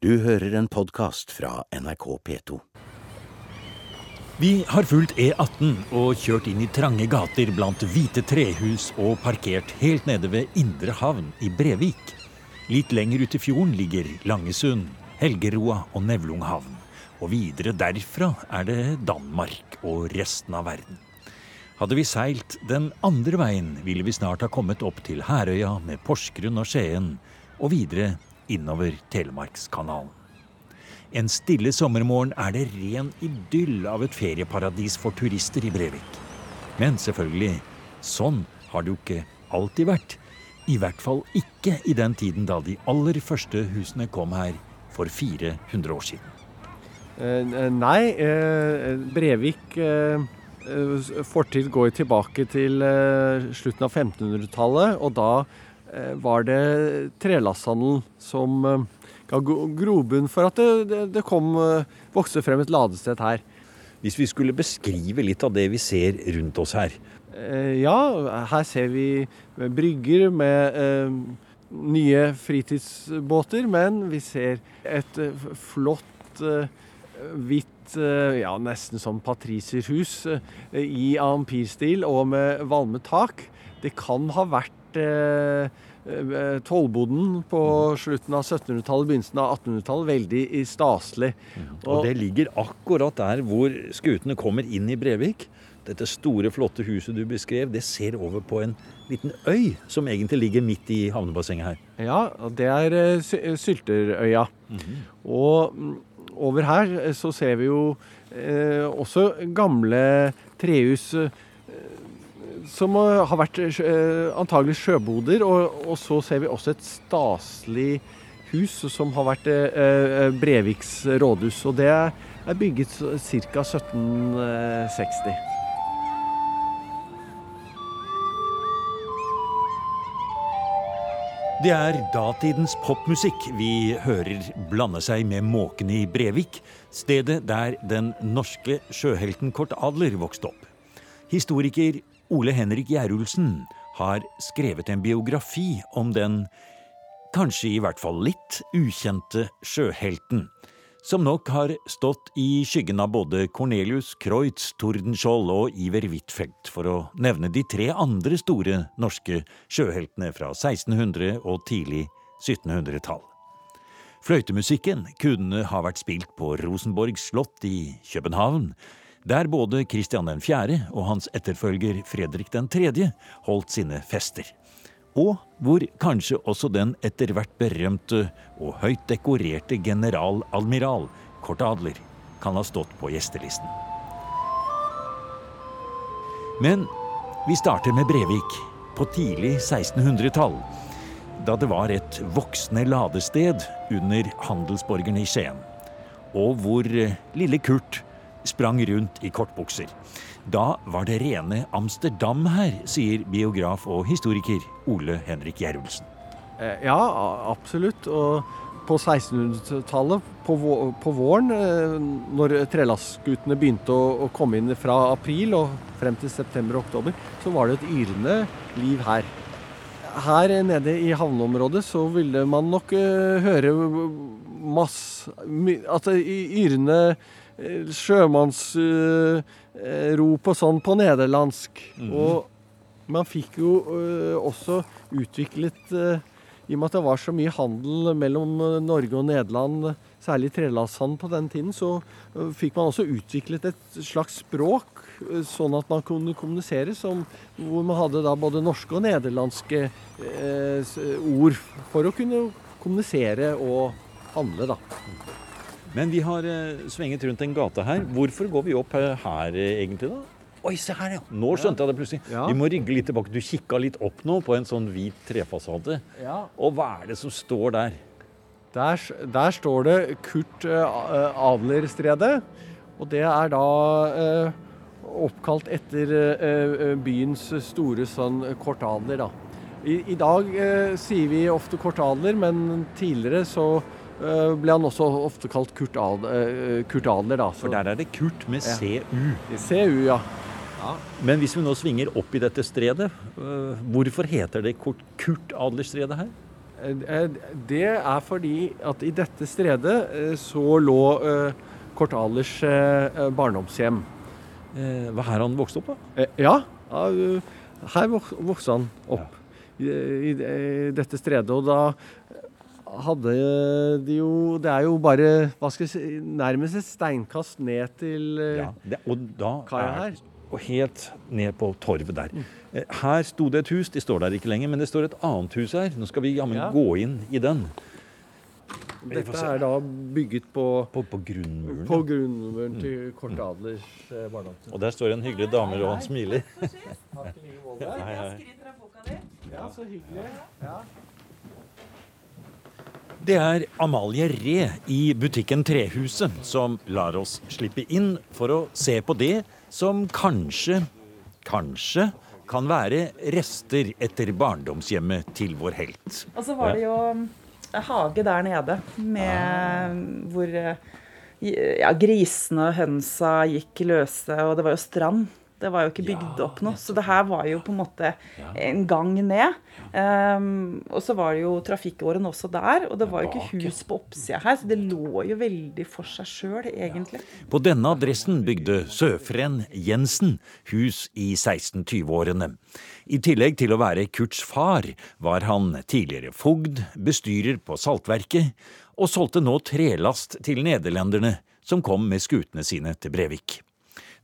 Du hører en podkast fra NRK P2. Vi har fulgt E18 og kjørt inn i trange gater blant hvite trehus og parkert helt nede ved Indre havn i Brevik. Litt lenger ut i fjorden ligger Langesund, Helgeroa og Nevlunghavn. Og videre derfra er det Danmark og resten av verden. Hadde vi seilt den andre veien, ville vi snart ha kommet opp til Herøya med Porsgrunn og Skien, og videre innover Telemarkskanalen. En stille sommermorgen er det ren idyll av et ferieparadis for turister i Brevik. Men selvfølgelig, sånn har det jo ikke alltid vært. I hvert fall ikke i den tiden da de aller første husene kom her for 400 år siden. Eh, nei, eh, Brevik eh, fortid går tilbake til slutten av 1500-tallet. Og da var det trelasthandelen som ga grobunn for at det, det, kom, vokste frem et ladested her. Hvis vi skulle beskrive litt av det vi ser rundt oss her? Ja, her ser vi brygger med eh, nye fritidsbåter, men vi ser et flott eh, hvitt eh, ja, nesten som patriserhus i ampirstil og med valmet tak. Det kan ha vært eh, tollboden på slutten av 1700-tallet, begynnelsen av 1800-tallet. Veldig staselig. Og, og det ligger akkurat der hvor skutene kommer inn i Brevik. Dette store, flotte huset du beskrev, det ser over på en liten øy som egentlig ligger midt i havnebassenget her. Ja, det er Sylterøya. Mm -hmm. Og over her eh, så ser vi jo eh, også gamle trehus eh, som har vært eh, antagelig sjøboder. Og, og, så ser vi også et staselig hus som har vært eh, Breviks rådhus. Og det er bygget ca. 1760. Det er datidens popmusikk vi hører blande seg med måkene i Brevik, stedet der den norske sjøhelten Kort Adler vokste opp. Historiker Ole Henrik Gjerulsen har skrevet en biografi om den kanskje i hvert fall litt ukjente sjøhelten som nok har stått i skyggen av både Cornelius Kreutz, Tordenskjold og Iver Huitfeldt, for å nevne de tre andre store norske sjøheltene fra 1600- og tidlig 1700-tall. Fløytemusikken kunne ha vært spilt på Rosenborg slott i København, der både Kristian 4. og hans etterfølger Fredrik 3. holdt sine fester og hvor kanskje også den etter hvert berømte og høyt dekorerte generaladmiral Kort Adler kan ha stått på gjestelisten. Men vi starter med Brevik, på tidlig 1600-tall, da det var et voksende ladested under handelsborgerne i Skien, og hvor lille Kurt sprang rundt i kortbukser. Da var det rene Amsterdam her, sier biograf og historiker Ole Henrik Gjerulsen. Eh, ja, absolutt. Og på 1600-tallet, på, våren, eh, når trelastskutene begynte å, komme inn fra april og frem til september og oktober, så var det et yrende liv her. Her nede i havneområdet så ville man nok uh, høre masse At yrende uh, sjømannsrop uh, og sånn på nederlandsk. Mm. Og man fikk jo uh, også utviklet I og med at det var så mye handel mellom Norge og Nederland, særlig trelasthandel på den tiden, så fikk man også utviklet et slags språk, sånn at man kunne kommunisere, som, hvor man hadde da både norske og nederlandske ord for å kunne kommunisere og handle, da. Men vi har svinget rundt en gate her. Hvorfor går vi opp her egentlig, da? Oi, se her, ja. Nå skjønte jeg det plutselig. Ja. Vi må rygge litt tilbake. Du kikka litt opp nå på en sånn hvit trefasade. Ja. Og hva er det som står der? Der, der står det Kurt uh, Adlerstredet. Og det er da uh, oppkalt etter uh, byens store sønn Kort Adler, da. I, i dag sier vi ofte Kort Adler, men tidligere så ble han også ofte kalt Kurt, Ad, Kurt Adler. Da. Så. For der er det Kurt med CU? CU, ja. Ja. Men hvis vi nå svinger opp i dette stredet, øh, hvorfor heter det Kurt Adlerstredet her? Eh, Det er fordi at i dette stredet eh, så lå Kurt Adlers eh, barndomshjem. Eh, hva her han vokste opp, da? Eh, Ja, ja, eh, her vokste han opp. I, i, I dette stredet. Og da hadde de jo Det er jo bare hva skal jeg si, nærmest et steinkast ned til eh, Ja, det, og da Kaia er- her. Og helt ned på torvet der. Mm. Her sto det et hus, de står der ikke lenger, men det står et annet hus her. Nå skal vi jammen Ja. gå inn i den. Dette er da bygget på, På, på grunnmuren. på grunnmuren til Kort Adlers mm. barndomshjem. Og der står en hyggelig dame og han smiler. Hei, hei. Ja, så hyggelig. Ja. Det er Amalie Ree i butikken Trehuset som lar oss slippe inn for å se på det som kanskje, kanskje kan være rester etter barndomshjemmet til vår helt. Og så var det jo en hage der nede med hvor eh, ja, grisene og hønsa gikk løse, og det var jo strand. Det var jo ikke bygd opp noe. Så det her var jo på en måte en gang ned. Um, og så var det jo trafikkåren også der, og det var jo ikke hus på oppsida her, så det lå jo veldig for seg sjøl, egentlig. På denne adressen bygde Søfren Jensen hus i 1620-årene. I tillegg til å være Kurts far, var han tidligere fogd, bestyrer på saltverket, og solgte nå trelast til nederlenderne, som kom med skutene sine til Brevik.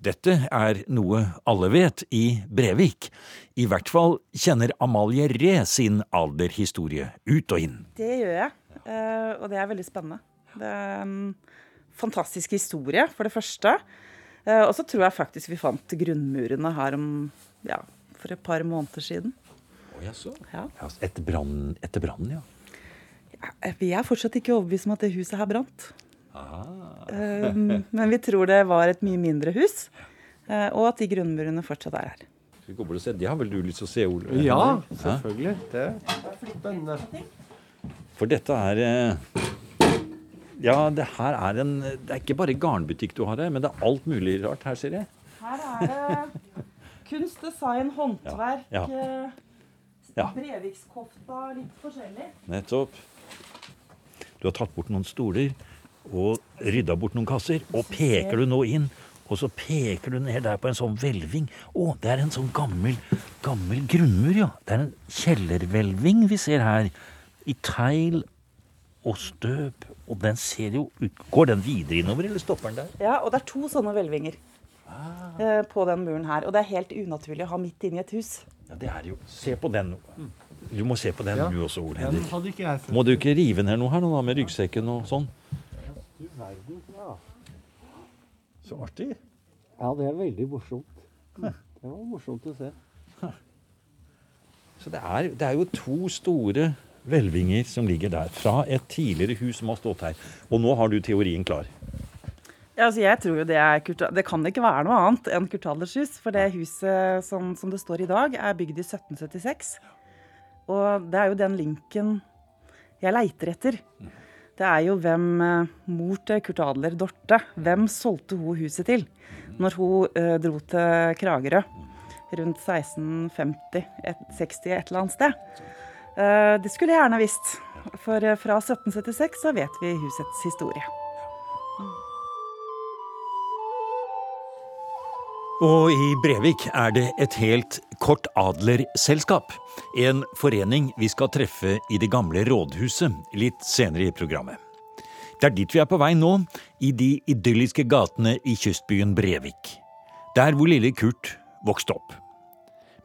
Dette er noe alle vet i Brevik. I hvert fall kjenner Amalie Re sin alderhistorie ut og inn. Det gjør jeg, eh, og det er veldig spennende. Det er en fantastisk historie, for det første. Eh, Og så tror jeg faktisk vi fant grunnmurene her om, ja, for et par måneder siden. Ja. Ja, Etter brannen, ja. Vi er fortsatt ikke overbevist om at det huset her brant. Eh, Men vi tror det var et mye mindre hus, eh, og at de grunnmurene fortsatt er her. Skal vi gå bort og se? Det har vel du lyst til å se, Ole? ja, selvfølgelig. Det er spennende. For dette er eh, Ja, det her er en Det er ikke bare garnbutikk du har her, men det er alt mulig rart her, ser jeg. Her er det kunst, design, håndverk, Ja, eh, Ja. Brevikskofta, litt forskjellig. Nettopp. Du har tatt bort noen stoler og rydda bort noen kasser. Og peker du nå inn, og så peker du ned der på en sånn hvelving. Å, det er en sånn gammel, gammel grunnmur, ja. Det er en kjellerhvelving vi ser her. I tegl og støp. Og den ser jo ut Går den videre innover, eller stopper den der? Ja, og det er to sånne hvelvinger eh, på den muren her. Og det er helt unaturlig å ha midt inni et hus. Ja, det er jo Se på den. Du må se på den Ja. du også, Ole Henrik. Må du ikke rive ned noe her nå da, med ryggsekken og sånn? Du verden, ja. Så artig. Ja, det er veldig morsomt. Det var morsomt å se. Så det er, det er jo to store hvelvinger som ligger der, fra et tidligere hus som har stått her. Og nå har du teorien klar. Ja, altså jeg tror jo Det er det kan ikke være noe annet enn Kurt Adlers hus. For det huset som, som det står i dag, er bygd i 1776. Og det er jo den linken jeg leiter etter. Det er jo hvem eh, mor til Kurt Adler, Dorte, hvem solgte hun huset til når hun eh, dro til Kragerø rundt 1650, et, 60 et eller annet sted. Eh, det skulle jeg gjerne visst. For eh, fra 1776 så vet vi husets historie. Og i Brevik er det et helt Kort Adler-selskap. En forening vi skal treffe i det gamle rådhuset litt senere i programmet. Det er dit vi er på vei nå, i de idylliske gatene i kystbyen Brevik. Der hvor lille Kurt vokste opp.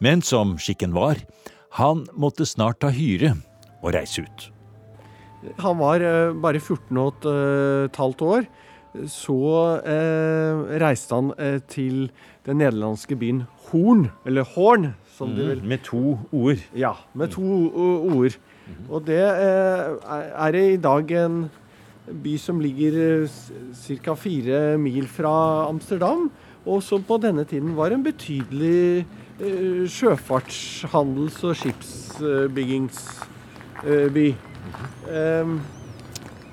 Men som skikken var, han måtte snart ta hyre og reise ut. Han var eh, bare 14 og et eh, halvt år. Så eh, reiste han eh, til den nederlandske byen Horn, eller Horn, som de vil Med to ord. Ja, med to mm. ord. Og det eh, er- i dag en by som ligger ca. fire mil fra Amsterdam, og som på denne tiden var en betydelig eh, sjøfarts-, og skipsbyggingsby. Em,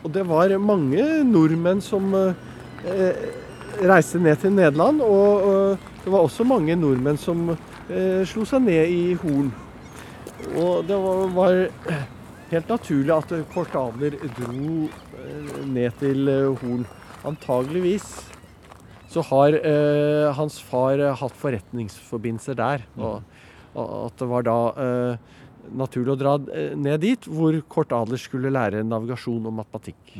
og det var mange nordmenn som eh, reiste ned til Nederland, og eh, det var også mange nordmenn som eh, slo seg ned i Horn. Og det var, var helt naturlig at Kort dro eh, ned til eh, Hol. Antageligvis så har eh, hans far hatt forretningsforbindelser der. Og, og at det var da eh, naturlig å dra eh, ned dit, hvor Kort Adler skulle lære navigasjon og matematikk.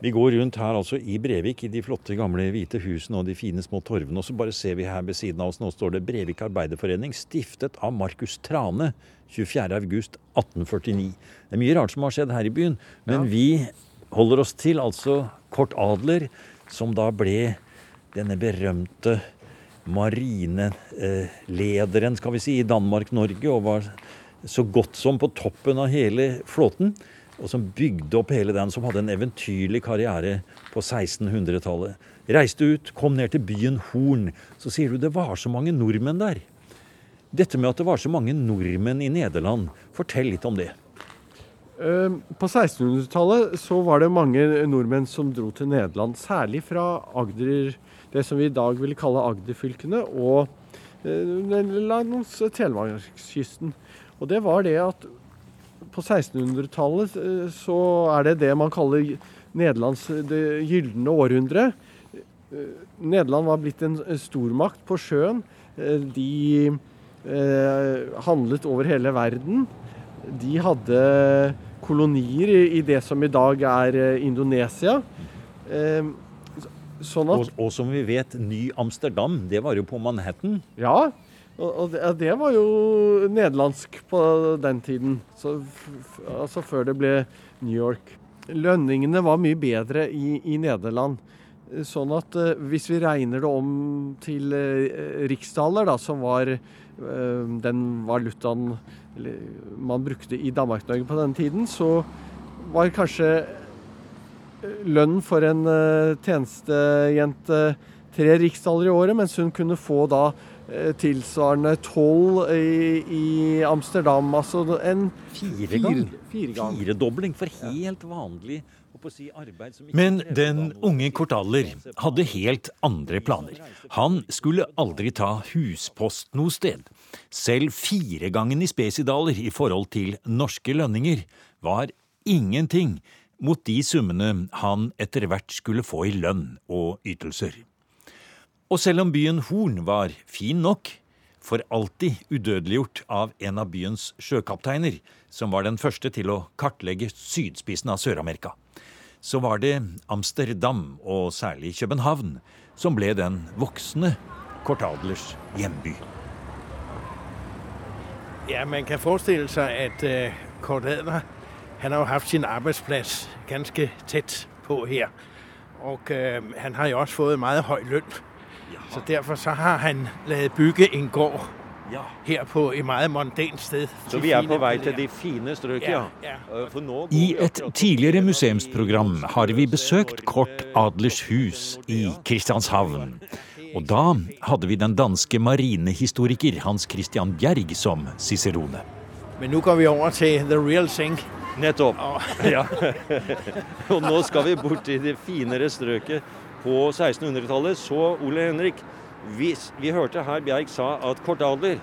Vi går rundt her altså i Brevik, i de flotte gamle hvite husene og de fine små torvene. Og så bare ser vi her ved siden av oss, nå står det Brevik Arbeiderforening, stiftet av Markus Trane 24.8.1849. Det er mye rart som har skjedd her i byen, men vi holder oss til altså Kort Adler, som da ble denne berømte marinelederen, skal vi si, i Danmark-Norge, og var så godt som på toppen av hele flåten. Og som bygde opp hele den, som hadde en eventyrlig karriere på 1600-tallet. Reiste ut, kom ned til byen Horn. Så sier du det var så mange nordmenn der. Dette med at det var så mange nordmenn i Nederland, fortell litt om det. Eh, På 1600-tallet så var det mange nordmenn som dro til Nederland, særlig fra Agder, det som vi i dag ville kalle Agderfylkene, og eh, langs Telemarkskysten. Og det var det at på 1600-tallet eh, så er det det man kaller Nederlands det gylne århundre. Eh, Nederland var blitt en stormakt på sjøen. Eh, De eh, handlet over hele verden. De hadde kolonier i, det som i dag er eh, Indonesia. Eh, Sånn at Og, og som vi vet, Ny Amsterdam, det var jo på Manhattan. Ja, og, det, det var jo nederlandsk på den tiden. Så, altså før det ble New York. Lønningene var mye bedre i, i Nederland. Sånn at eh, hvis vi regner det om til eh, riksdaler, da, som var eh, den valutaen man brukte i Danmark-Norge på den tiden, så var kanskje lønnen for en tjenestejente tre riksdaler i året, mens hun kunne få da tilsvarende tolv i, i Amsterdam. Altså en Fire gang. Fire gang. Firedobling for helt vanlig si, arbeid som ikke Men den unge Kortaller hadde helt andre planer. Han skulle aldri ta huspost noe sted. Selv firegangen i spesidaler i forhold til norske lønninger var ingenting mot de summene han etter hvert skulle få i lønn og ytelser. Og selv om byen Horn var fin nok, for alltid udødeliggjort av en av byens sjøkapteiner, som var den første til å kartlegge sydspissen av Sør-Amerika, så var det Amsterdam, og særlig København, som ble den voksne Kortadlers hjemby. Ja, man kan forestille seg at uh, Kort Adler han har jo haft sin arbeidsplass ganske tett på her. Og uh, han har jo også fått meget høy løn. Så derfor så har han lavet bygge en gård Ja, her på et meget mondant sted. Så vi er på vei til de fine strøk, ja. Ja, For nå går I et tidligere museumsprogram har vi besøkt Kort Adlers hus i Kristianshavn. Og da hadde vi den danske marinehistoriker Hans Christian Bjerg som cicerone. Men nå går vi over til the real thing. Nettopp. Ja. Og nå skal vi bort til det finere strøket på 1600-tallet. Så, Ole Henrik, vi, vi hørte her Bjerg sa at Kort Adler,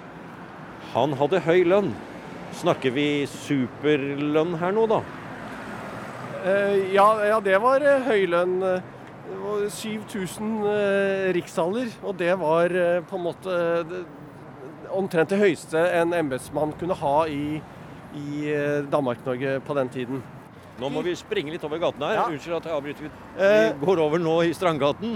han hadde høy lønn. Snakker vi superlønn her nå, da? Eh, ja, ja, det var eh, høy lønn. eh, Det var 7000 eh, riksdaler, og det var eh, på en måte det, omtrent det høyeste en embetsmann kunne ha i, i eh, Danmark-Norge på den tiden. Nå må vi springe litt over gaten her. Ja. Unnskyld at jeg avbryter. Eh, Vi går over nå i Strandgaten.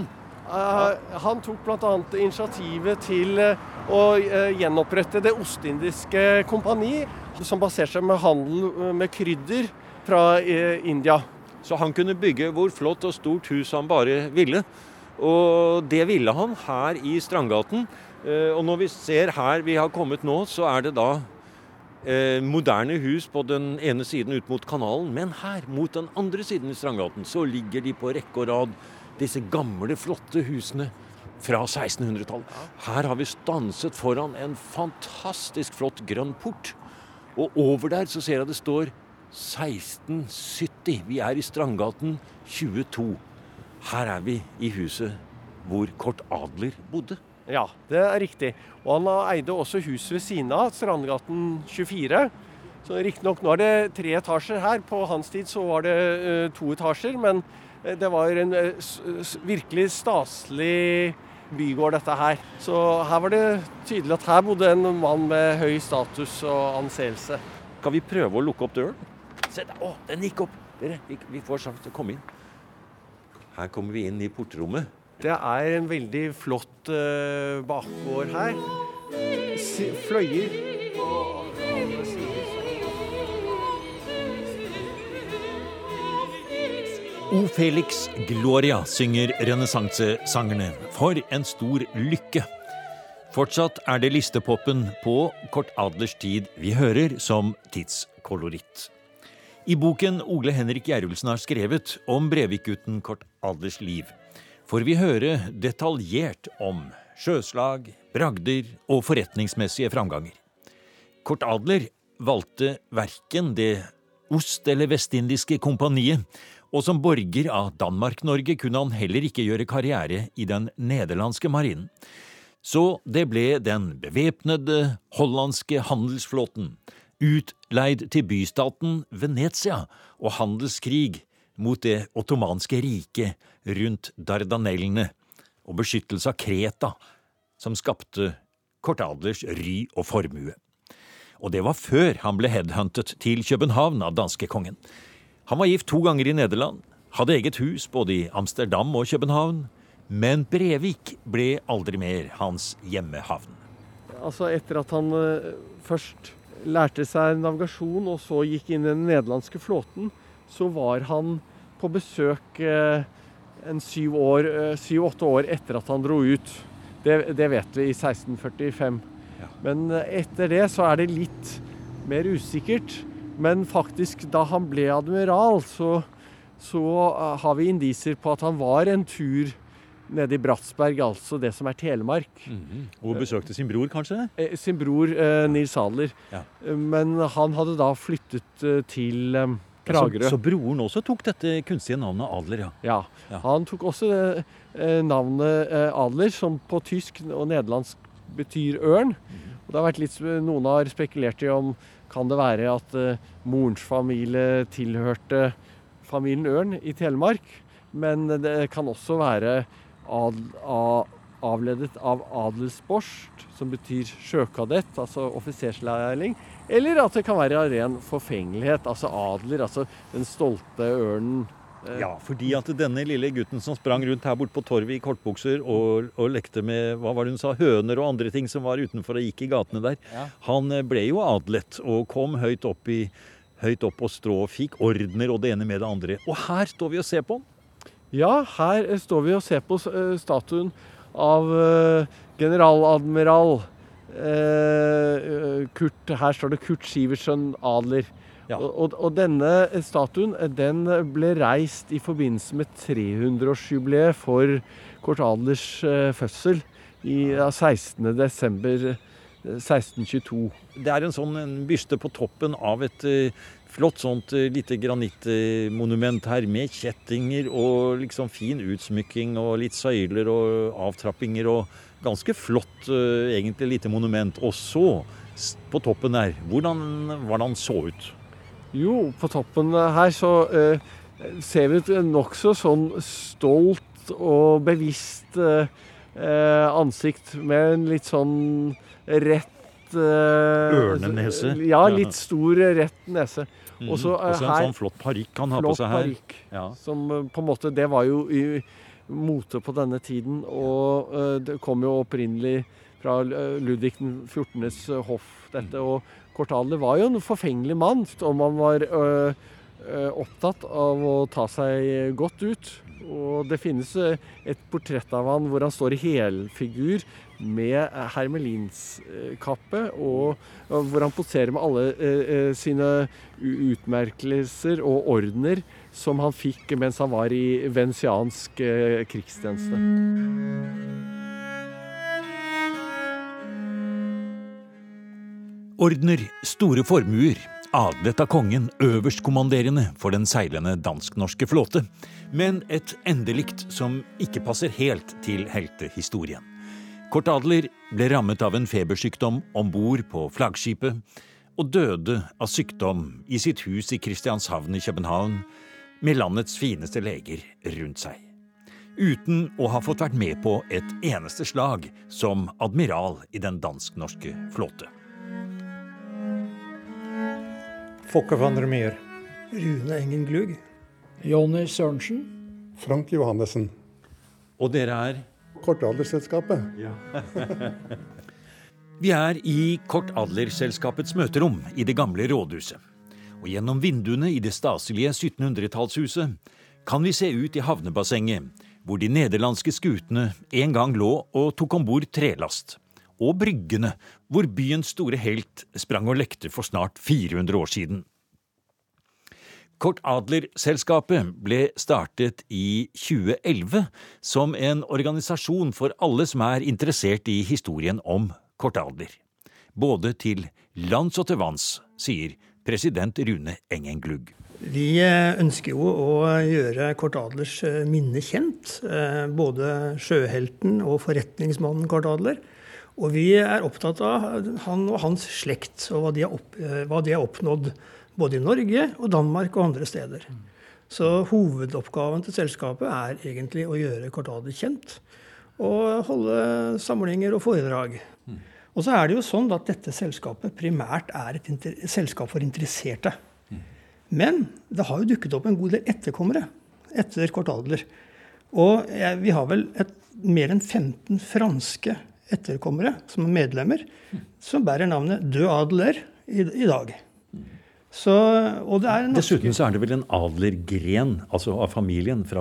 Eh, han tok bl.a. initiativet til eh, å eh, gjenopprette Det ostindiske kompani, som baserte seg med handel eh, med krydder fra eh, India. Så han kunne bygge hvor flott og stort hus han bare ville. Og det ville han her i Strandgaten. Eh, Og når vi ser her vi har kommet nå, så er det da eh, moderne hus på den ene siden ut mot kanalen. Men her, mot den andre siden i Strandgaten, så ligger de på rekke og rad, disse gamle, flotte husene fra 1600-tallet. Her har vi stanset foran en fantastisk flott grønn port. Og over der så ser jeg det står 1670. Vi er i Strandgaten 22. Her er vi i huset hvor Kort Adler bodde. Ja, det er riktig. Og han eide også huset ved siden av, Strandgaten 24. Så Riktignok nå er det tre etasjer her. På hans tid så var det uh, to etasjer. Men det var en uh, virkelig staselig bygård, dette her. Så her var det tydelig at her bodde en mann med høy status og anseelse. Skal vi prøve å lukke opp døren? Se der, å, den gikk opp! Dere, vi, vi får sjanse til å komme inn. Her kommer vi inn i portrommet. Det er en veldig flott uh, bakgård her. Fløyer O Felix Gloria synger renessansesangerne. For en stor lykke! Fortsatt er det listepopen på kort adlers tid vi hører som tidskoloritt. I boken Ole Henrik Gjerulsen har skrevet om Brevikgutten Kort Adlers liv, får vi høre detaljert om sjøslag, bragder og forretningsmessige framganger. Kort Adler valgte verken det ost- eller vestindiske kompaniet og som borger av Danmark-Norge kunne han heller ikke gjøre karriere i den nederlandske marinen. Så det ble den bevæpnede hollandske handelsflåten, utleid til bystaten Venezia og handelskrig mot det ottomanske riket rundt Dardanellene og beskyttelse av Kreta, som skapte Kortadlers ry og formue. Og det var før han ble headhuntet til København av danskekongen. Han var gift to ganger i Nederland, hadde eget hus både i Amsterdam og København. Men Brevik ble aldri mer hans hjemmehavn. Altså Etter at han uh, først lærte seg navigasjon og så gikk inn i den nederlandske flåten, så var han på besøk uh, en syv-åtte uh, år, år, etter at han dro ut. Det, det vet vi i 1645. Ja. Men etter det så er det litt mer usikkert. Men faktisk, da han ble admiral, så, så har vi indisier på at han var en tur nede i Bratsberg, altså det som er Telemark. Mm -hmm. Og besøkte sin bror, kanskje? Eh, sin bror eh, Nils Adler. Ja. Eh, men han hadde da flyttet eh, til eh, Kragerø. Så, så, broren også tok dette kunstige navnet Adler, ja? Ja. ja. Han tok også eh, navnet Adler, som på tysk og nederlandsk betyr ørn. Mm. Og det har vært litt, Noen har spekulert i om kan det være at eh, morens familie tilhørte familien Ørn i Telemark. Men det kan også være ad, a, avledet av adelsborst, som betyr sjøkadett, altså offiserslærling. Eller at det kan være av ren forfengelighet, altså adler, altså den stolte ørnen Eh, ja, fordi at denne lille gutten som sprang rundt her borte på torvet i kortbukser og, og, lekte med hva var det hun sa, høner og andre ting som var utenfor og gikk i gatene der, ja. han eh, ble jo adlet og kom høyt opp, i, høyt opp på strå og fikk ordner og det ene med det andre. Og her står vi og ser på han. Ja, her eh, står vi og ser på statuen av generaladmiral Kurt Her står det Kurt Sivertsen Adler. Ja. Og, og, og, denne statuen den ble reist i forbindelse med 300-årsjubileet for Kort Adlers uh, fødsel i ja, 16.12.1622. 1622. Det er en sånn en byste på toppen av et uh, flott sånt lite granittmonument her, med kjettinger og liksom fin utsmykking og litt søyler og avtrappinger og ganske flott, egentlig, lite monument. Og så, på toppen der, hvordan var det han så ut? Jo, på toppen her så eh, ser vi et nokså sånn stolt og bevisst eh, eh, ansikt med en litt sånn rett eh, Ørnenese? Ja, litt stor, rett nese. Mm. Og så eh, en sånn flott parykk han har på seg her. Parykk, ja. Som eh, på en måte Det var jo i mote på denne tiden, og det kom jo opprinnelig fra Ludvig 14.s hoff, dette. og Kortadler var jo en forfengelig mann, om han var ø, opptatt av å ta seg godt ut. Og det finnes et portrett av han hvor han står i helfigur med hermelinskappe, og, og hvor han poserer med alle eh, sine utmerkelser og ordener som han fikk mens han var i venesiansk eh, krigstjeneste. Ordner, store formuer, adlet av kongen, øverstkommanderende for den seilende dansk-norske flåte, men et endelikt som ikke passer helt til heltehistorien. Kort Adler ble rammet av en febersykdom om bord på flaggskipet, og døde av sykdom i sitt hus i Kristianshavn i København med landets fineste leger rundt seg. Uten å ha fått vært med på et eneste slag som admiral i den dansk-norske flåte. Fokke van der Meer. Rune Engen Glug. Jonny Sørensen. Frank Johannessen. Og dere er? Kortadlerselskapet. Ja. Vi er i Kortadlerselskapets møterom i det gamle rådhuset. Og gjennom vinduene i det staselige 1700-tallshuset kan vi se ut i havnebassenget, hvor de nederlandske skutene en gang lå og tok om bord trelast. Og bryggene, hvor byens store helt sprang og lekte for snart 400 år siden. Kort Adler-selskapet ble startet i 2011 som en organisasjon for alle som er interessert i historien om Kort Adler. Både til lands og til vanns, sier president Rune Engenglugg. Vi eh, ønsker jo å gjøre Kort Adlers eh, minne kjent. Eh, både sjøhelten og forretningsmannen Kort Adler. Og vi er opptatt av han og hans slekt, og hva de har, opp, hva de har oppnådd både i Norge og Danmark og andre steder. Så hovedoppgaven til selskapet er egentlig å gjøre Cortado kjent. Og holde samlinger og foredrag. Og så er det jo sånn at dette selskapet primært er et selskap for interesserte. Men det har jo dukket opp en god del etterkommere etter Kortadler. Og vi har vel et, mer enn 15 franske etterkommere som er medlemmer, som bærer navnet Død Adler i, i dag. Så, Dessuten så er det vel en adlergren altså av familien fra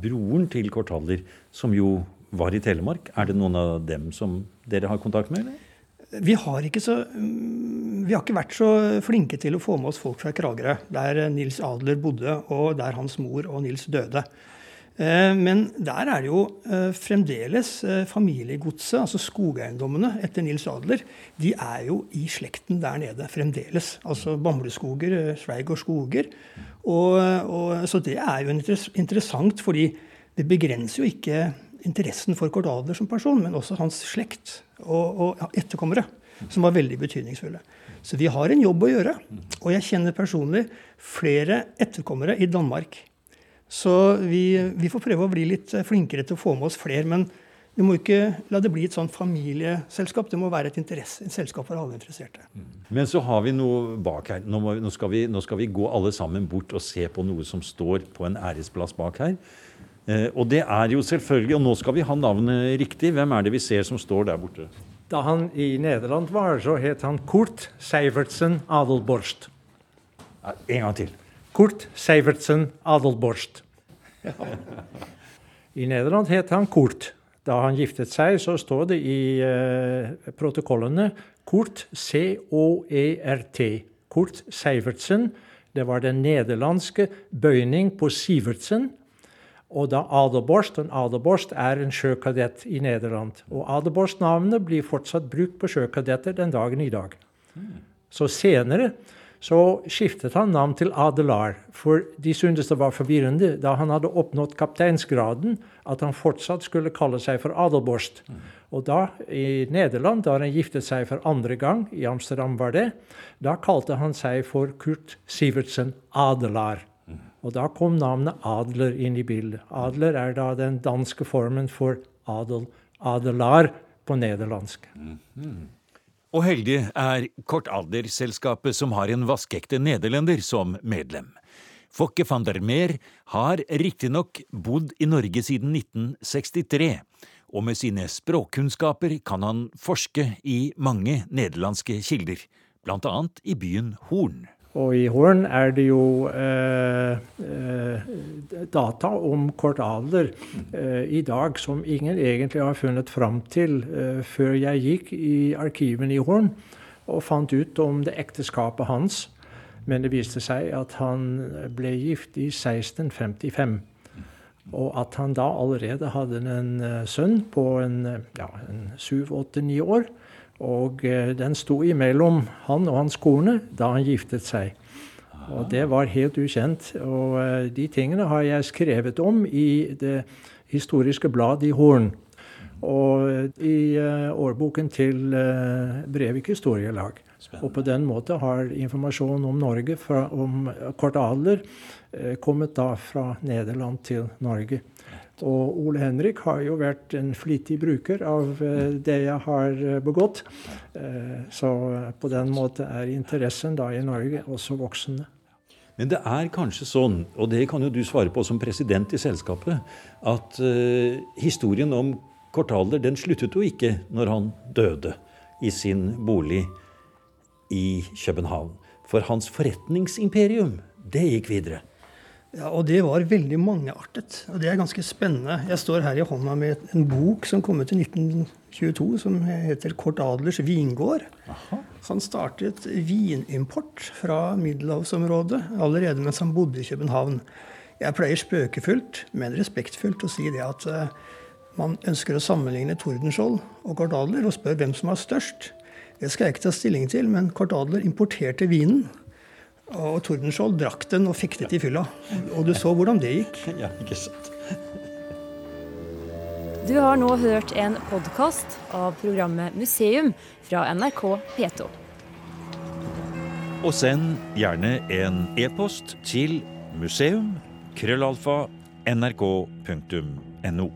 broren til Kortaller, som jo var i Telemark. Er det noen av dem som dere har kontakt med? eller? Vi har, så, vi har ikke vært så flinke til å få med oss folk fra Kragerø, der Nils Adler bodde, og der hans mor og Nils døde. Eh, men der er det jo eh, fremdeles eh, familiegodset, altså skogeiendommene etter Nils Adler, de er jo i slekten der nede fremdeles. Altså bamleskoger, Sveigård skoger. Og, og, så det er jo interessant, fordi det begrenser jo ikke interessen for Kort Adler som person, men også hans slekt og, og etterkommere, som var veldig betydningsfulle. Så vi har en jobb å gjøre. Og jeg kjenner personlig flere etterkommere i Danmark så vi, vi, får prøve å bli litt flinkere til å få med oss flere. Men vi må ikke la det bli et sånn familieselskap. Det må være et, interesse, et selskap for alle interesserte. Mm. Men så har vi noe bak her. Nå, må, nå, skal vi, nå, skal vi, gå alle sammen bort og se på noe som står på en æresplass bak her. Eh, og det er jo selvfølgelig Og nå skal vi ha navnet riktig. Hvem er det vi ser som står der borte? Da han i Nederland var, så het han Kurt Seivertsen Adelborst. En gang til. Kurt Seivertsen Adelborst. I Nederland het han Kurt. Da han giftet seg, så står det i eh, protokollene Kurt C-O-E-R-T. Kurt Seivertsen. Det var den nederlandske bøyning på Sivertsen. Og da Adelborst En Adelborst er en sjøkadett i Nederland. Og Adelborst-navnet blir fortsatt brukt på sjøkadetter den dagen i dag. Så senere så skiftet han navn til Adelar, for de syntes det var forvirrende da han hadde oppnådd kapteinsgraden, at han fortsatt skulle kalle seg for Adelborst. Mm. Og da, i Nederland, da han giftet seg for andre gang, i Amsterdam var det, da kalte han seg for Kurt Sivertsen Adelar. Mm. Og da kom navnet Adler inn i bildet. Adler er da den danske formen for adel, adelar på nederlandsk. Mm. Og heldig er Kortalderselskapet som har en vaskeekte nederlender som medlem. Fokke van der Meer har riktignok bodd i Norge siden 1963, og med sine språkkunnskaper kan han forske i mange nederlandske kilder, blant annet i byen Horn. Og i Horn er det jo eh, eh, data om kort alder eh, i dag som ingen egentlig har funnet fram til eh, før jeg gikk i arkivene i Horn og fant ut om det ekteskapet hans. Men det viste seg at han ble gift i 1655. Og at han da allerede hadde en uh, sønn på en, ja, åtte, ni år. Og eh, den sto imellom han og hans kone da han giftet seg. Og det var helt ukjent. Og eh, de tingene har jeg skrevet om i det historiske blad i Horn. Og eh, i årboken til Brevik historielag. Og på den måten har informasjonen om Norge, fra, om kort adler, kommet da fra Nederland til Norge. Og Ole Henrik har jo vært en flittig bruker av eh, det jeg har eh, begått. Så på den måten er interessen da i Norge også voksende. Men det er kanskje sånn, og det kan jo du svare på som president i selskapet, at historien om Kortaler den sluttet jo ikke når han døde i sin bolig i København. For hans forretningsimperium, det gikk videre. Ja, og det var veldig mangeartet. Og det er ganske spennende. Jeg står her i hånda med en bok som kom ut i 1922, som heter Kort Adlers vingård. Aha. Han startet vinimport fra middelhavsområdet allerede mens han bodde i København. Jeg pleier spøkefullt, men respektfullt, å si det at uh, man ønsker å sammenligne Tordenskjold og Kort Adler og spør hvem som var størst. Det skal jeg ikke ta stilling til, men Kort Adler importerte vinen. Og Tordenskjold drakk den og fikk det til fylla. Og du så hvordan det gikk. Ja, ikke sant. Du har nå hørt en podkast av programmet Museum fra NRK P2. Og send gjerne en e-post til museum krøllalfa nrk.no.